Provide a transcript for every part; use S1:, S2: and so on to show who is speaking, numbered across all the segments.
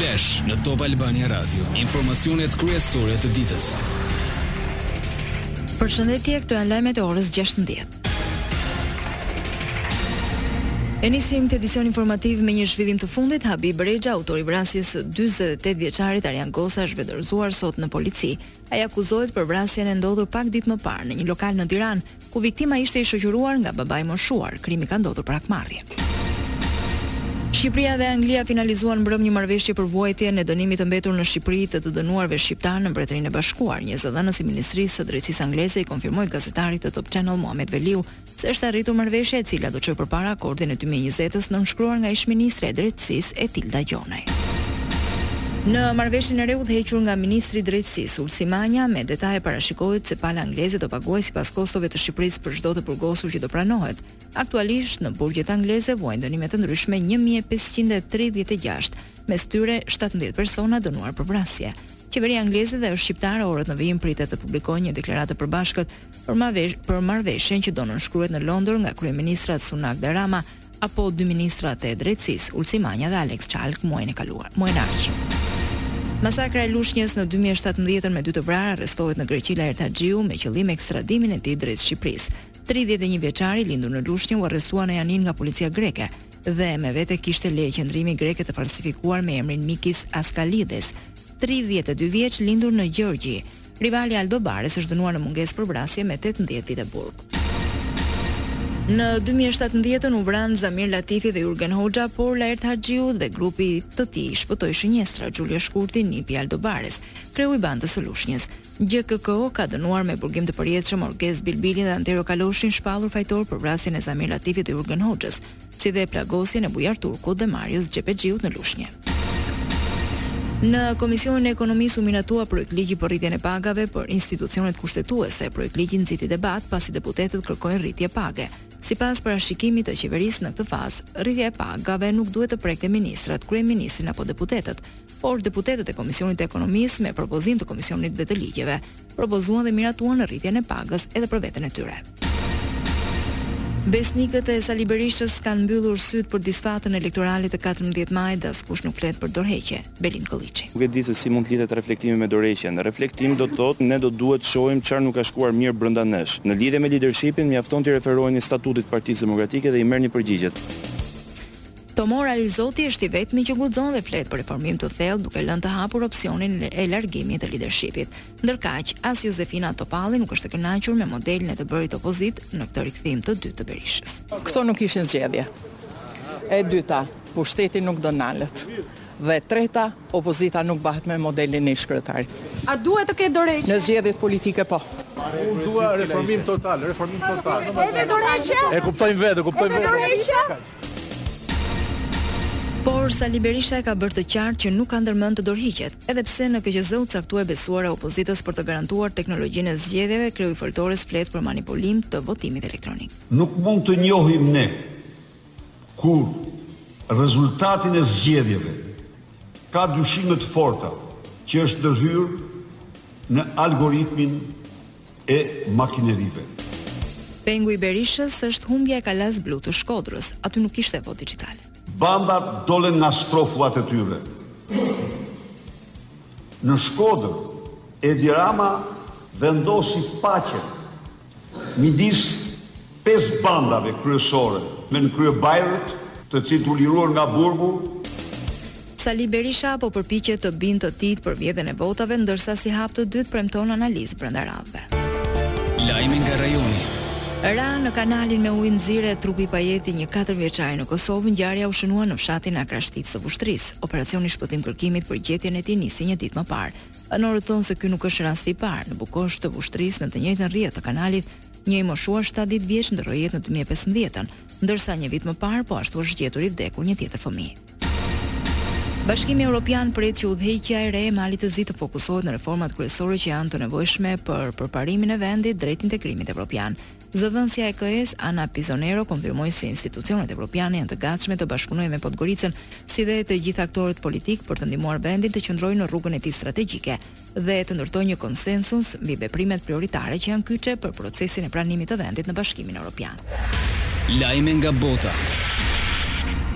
S1: Flash në Top Albania Radio, informacionet kryesore të ditës.
S2: Përshëndetje, këto janë lajmet e orës 16. E nisim këtë edicion informativ me një zhvillim të fundit, Habib Rexha, autori i vrasjes së 48 vjeçarit Arjan Gosa është vetëdorëzuar sot në polici. Ai akuzohet për vrasjen e ndodhur pak ditë më parë në një lokal në Tiranë, ku viktima ishte i shoqëruar nga babai i moshuar. Krimi ka ndodhur për hakmarrje. Shqipëria dhe Anglia finalizuan mbrëmë një marrëveshje për vuajtjen e dënimit të mbetur në Shqipëri të të dënuarve shqiptarë në Mbretërinë e Bashkuar. Një zëdhënës i Ministrisë së Drejtësisë angleze i konfirmoi gazetarit të Top Channel Muhamed Veliu se është arritur marrëveshja e cila do çojë përpara akordin e dy mijë e njëzetës nënshkruar nga ish-ministrja e Drejtësisë, Etilda Gjonaj. Në marrëveshjen e re udhëhequr nga ministri i Drejtësisë, Ulsi Manja, me detaje parashikohet se pala angleze do paguajë sipas kostove të Shqipërisë për çdo të burgosur që do pranohet. Aktualisht, në burgjet angleze vuajnë dënime të ndryshme një mijë e pesëqind e tridhjetë e gjashtë, mes tyre shtatëmbëdhjetë persona dënuar për vrasje. Qeveria angleze dhe ajo shqiptare orët në vijim pritet të publikojnë një deklaratë të përbashkët për marrëveshjen që do nënshkruhet në Londër nga kryeministrat Sunak dhe Rama apo dy ministrat e Drejtësisë, Ulsi Manja dhe Alex Chalk muajin e kaluar, muajin e ardhshëm. Masakra e Lushnjes në dy mijë e shtatëmbëdhjetën me dy të vrarë, arrestohet në Greqi Laert Haxhiu me qëllim ekstradimin e tij drejt Shqipërisë. Tridhjetë e një vjeçari i lindur në Lushnjë u arrestua në Janinë nga policia greke dhe me vete kishte leje qëndrimi greke të falsifikuar me emrin Mikis Askalides, tridhjetë e dy vjeç lindur në Gjeorgji, Rivali i Aldo Bares është dënuar në mungesë për vrasje me tetëmbëdhjetë vite burg. Në dy mijë e shtatëmbëdhjetën u vranë Zamir Latifi dhe Jurgen Hoxha, por Laert Haxhiu dhe grupit të tij i shpëtoi shënjestra, Xhulio Shkurti, nipi i Aldo Bares, kreu i bandës së Lushnjes. GKK-o ka dënuar me burgim të përjetshëm Orges Bilbilin dhe Anterio Kaloshin, shpallur fajtor për vrasjen e Zamir Latifit dhe Jurgen Hoxhës, si dhe plagosjen e Bujar Turkut dhe Marius Xhepexhiut në Lushnje. Në Komisionin e Ekonomisë u miratua projektligji për rritjen e pagave për institucionet kushtetuese. Projektligji nxiti debat pasi deputetët kërkojnë rritje page. Sipas parashikimit të qeverisë në këtë fazë, rritja e pagave nuk duhet të prekte ministrat, kryeministrin apo deputetët, por deputetët e Komisionit të Ekonomisë me propozim të Komisionit dhe të Ligjeve propozuan dhe miratuan rritjen e pagës edhe për veten e tyre. Besnikët e Sali Berishës kanë mbyllur sytë për disfatën elektorale të 14 majit dhe askush nuk flet për dorëheqje, Belind Këlliçi.
S3: Nuk e di se si mund të lidhet reflektimi me dorëheqjen. Reflektim do të thotë ne do duhet të shohim çfarë nuk ka shkuar mirë brenda nesh. Në lidhje me lidershipin, mjafton t'i referoheni statutit të Partisë Demokratike dhe i merrni përgjigjet.
S2: Tomor Alizoti është i vetmi që guxon dhe flet për reformim të thellë duke lënë të hapur opsionin e largimit të lidershipit. Ndërkaq, as Jozefina Topalli nuk është e kënaqur me modelin e të bërit opozitë në këtë rikthim të dytë të Berishës.
S4: Këto nuk ishin zgjedhje. E dyta, pushteti nuk do nalët. Dhe e treta, opozita nuk bahet me modelin e ish-kryetarit.
S5: A duhet të ketë dorëheqje?
S4: Në zgjedhjet politike po.
S6: Unë dua reformim total, reformim total.
S5: Edhe dorëheqje?
S6: E kuptojmë vetë, e
S5: kuptojmë
S6: vetë.
S5: Edhe dorëheqje?
S2: Por Sali Berisha e ka bërë të qartë që nuk ka ndërmend të dorëhiqet, edhe pse në KQZ u caktua e besuara e opozitës për të garantuar teknologjinë e zgjedhjeve, kreu i Foltores flet për manipulim të votimit elektronik.
S7: Nuk mund të njohim ne kurrë rezultatin e zgjedhjeve. Ka dyshime të forta që është ndërhyrë në algoritmin e makinerive.
S2: Pengu i Berishës është humbja e Kalasë Blu të Shkodrës, aty nuk kishte votë dixhitale.
S7: Bandat dolën nga strofuat e tyre. Në Shkodër, Edi Rama vendosi paqen midis pesë bandave kryesore me në krye Bajrët, të cilët u liruan nga burgu.
S2: Sali Berisha po përpiqet të bindë të tijtë për vjedhjen e votave, ndërsa si hap të dytë premton analizë brenda radhëve.
S1: Lajme nga rajoni.
S2: Ra në kanalin me ujë nxirret trupi i pajetë i një katërvjeçari në Kosovë, ngjarja u shënua në fshatin Akrashticë të Vushtrrisë. Operacioni i shpëtim kërkimit për gjetjen e tij nisi një ditë më parë. Banorët thonë se ky nuk është rasti i parë, në Bukosh të Vushtrrisë në të njëjtën rrjedhë të kanalit, Një i moshuar shtatëdhjetë vjeç ndërroi jetë në dy mijë e pesëmbëdhjetë-ën, ndërsa një vit më parë po ashtu është gjetur i vdekur një tjetër fëmijë. Bashkimi Europian pret që udhëheqja e re e Malit të Zi të fokusohet në reformat kryesore që janë të nevojshme për përparimin e vendit drejt integrimit evropian. Zëdhënësja e KE-së, Ana Pisonero konfirmoi se institucionet evropiane janë të gatshme të bashkëpunojnë me Podgoricën, si dhe të gjithë aktorët politikë për të ndihmuar vendin të qëndrojë në rrugën e tij strategjike, dhe të ndërtojë një konsensus mbi veprimet prioritare që janë kyçe për procesin e pranimit të vendit në Bashkimin Europian.
S1: Lajme nga bota.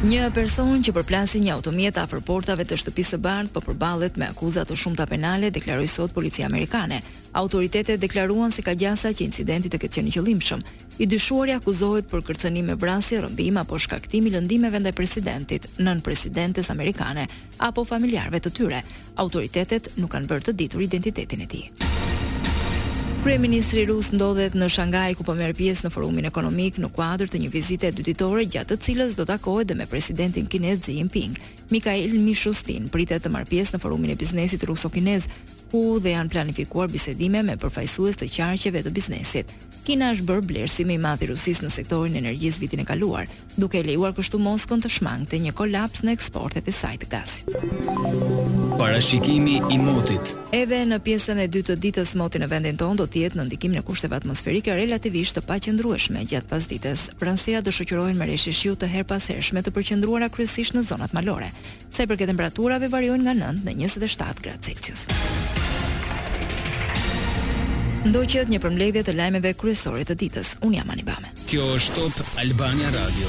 S2: Një person që përplasi një automjet afër portave të Shtëpisë së Bardhë po përballet me akuza të shumta penale, deklaroi sot policia amerikane. Autoritetet deklaruan se ka gjasa që incidenti të ketë qenë i qëllimshëm. I dyshuari akuzohet për kërcënim me vrasje, rrëmbim apo shkaktim i lëndimeve ndaj presidentit, nënpresidentes amerikane, apo familjarëve të tyre, autoritetet nuk kanë bërë të ditur identitetin e tij. Kryeministri rus ndodhet në Shangai ku po merr pjesë në forumin ekonomik në kuadër të një vizite dyditore gjatë të cilës do takohet dhe me presidentin kinez Xi Jinping. Mikhail Mishustin pritet të marrë pjesë në forumin e biznesit ruso-kinez, ku dhe janë planifikuar bisedime me përfaqësues të qarqeve të biznesit. Kina është bërë blerësi më i madh i Rusisë në sektorin e energjisë vitin e kaluar, duke e lejuar kështu Moskën të shmangte një kolaps në eksportet e saj të gazit.
S1: Parashikimi i motit.
S2: Edhe në pjesën e dytë të ditës moti në vendin tonë do të jetë nën ndikimin e kushteve atmosferike relativisht të paqëndrueshme gjatë pasdites. Vranësirat do shoqërohen me reshje shiu të herëpashershme të përqendruara kryesisht në zonat malore. Sa i përket temperaturave variojnë nga nëntë në njëzet e shtatë gradë Celsius. Ndoqët një përmbledhje të lajmeve kryesore të ditës. Unë jam Ani Bame.
S1: Kjo është Top Albania Radio.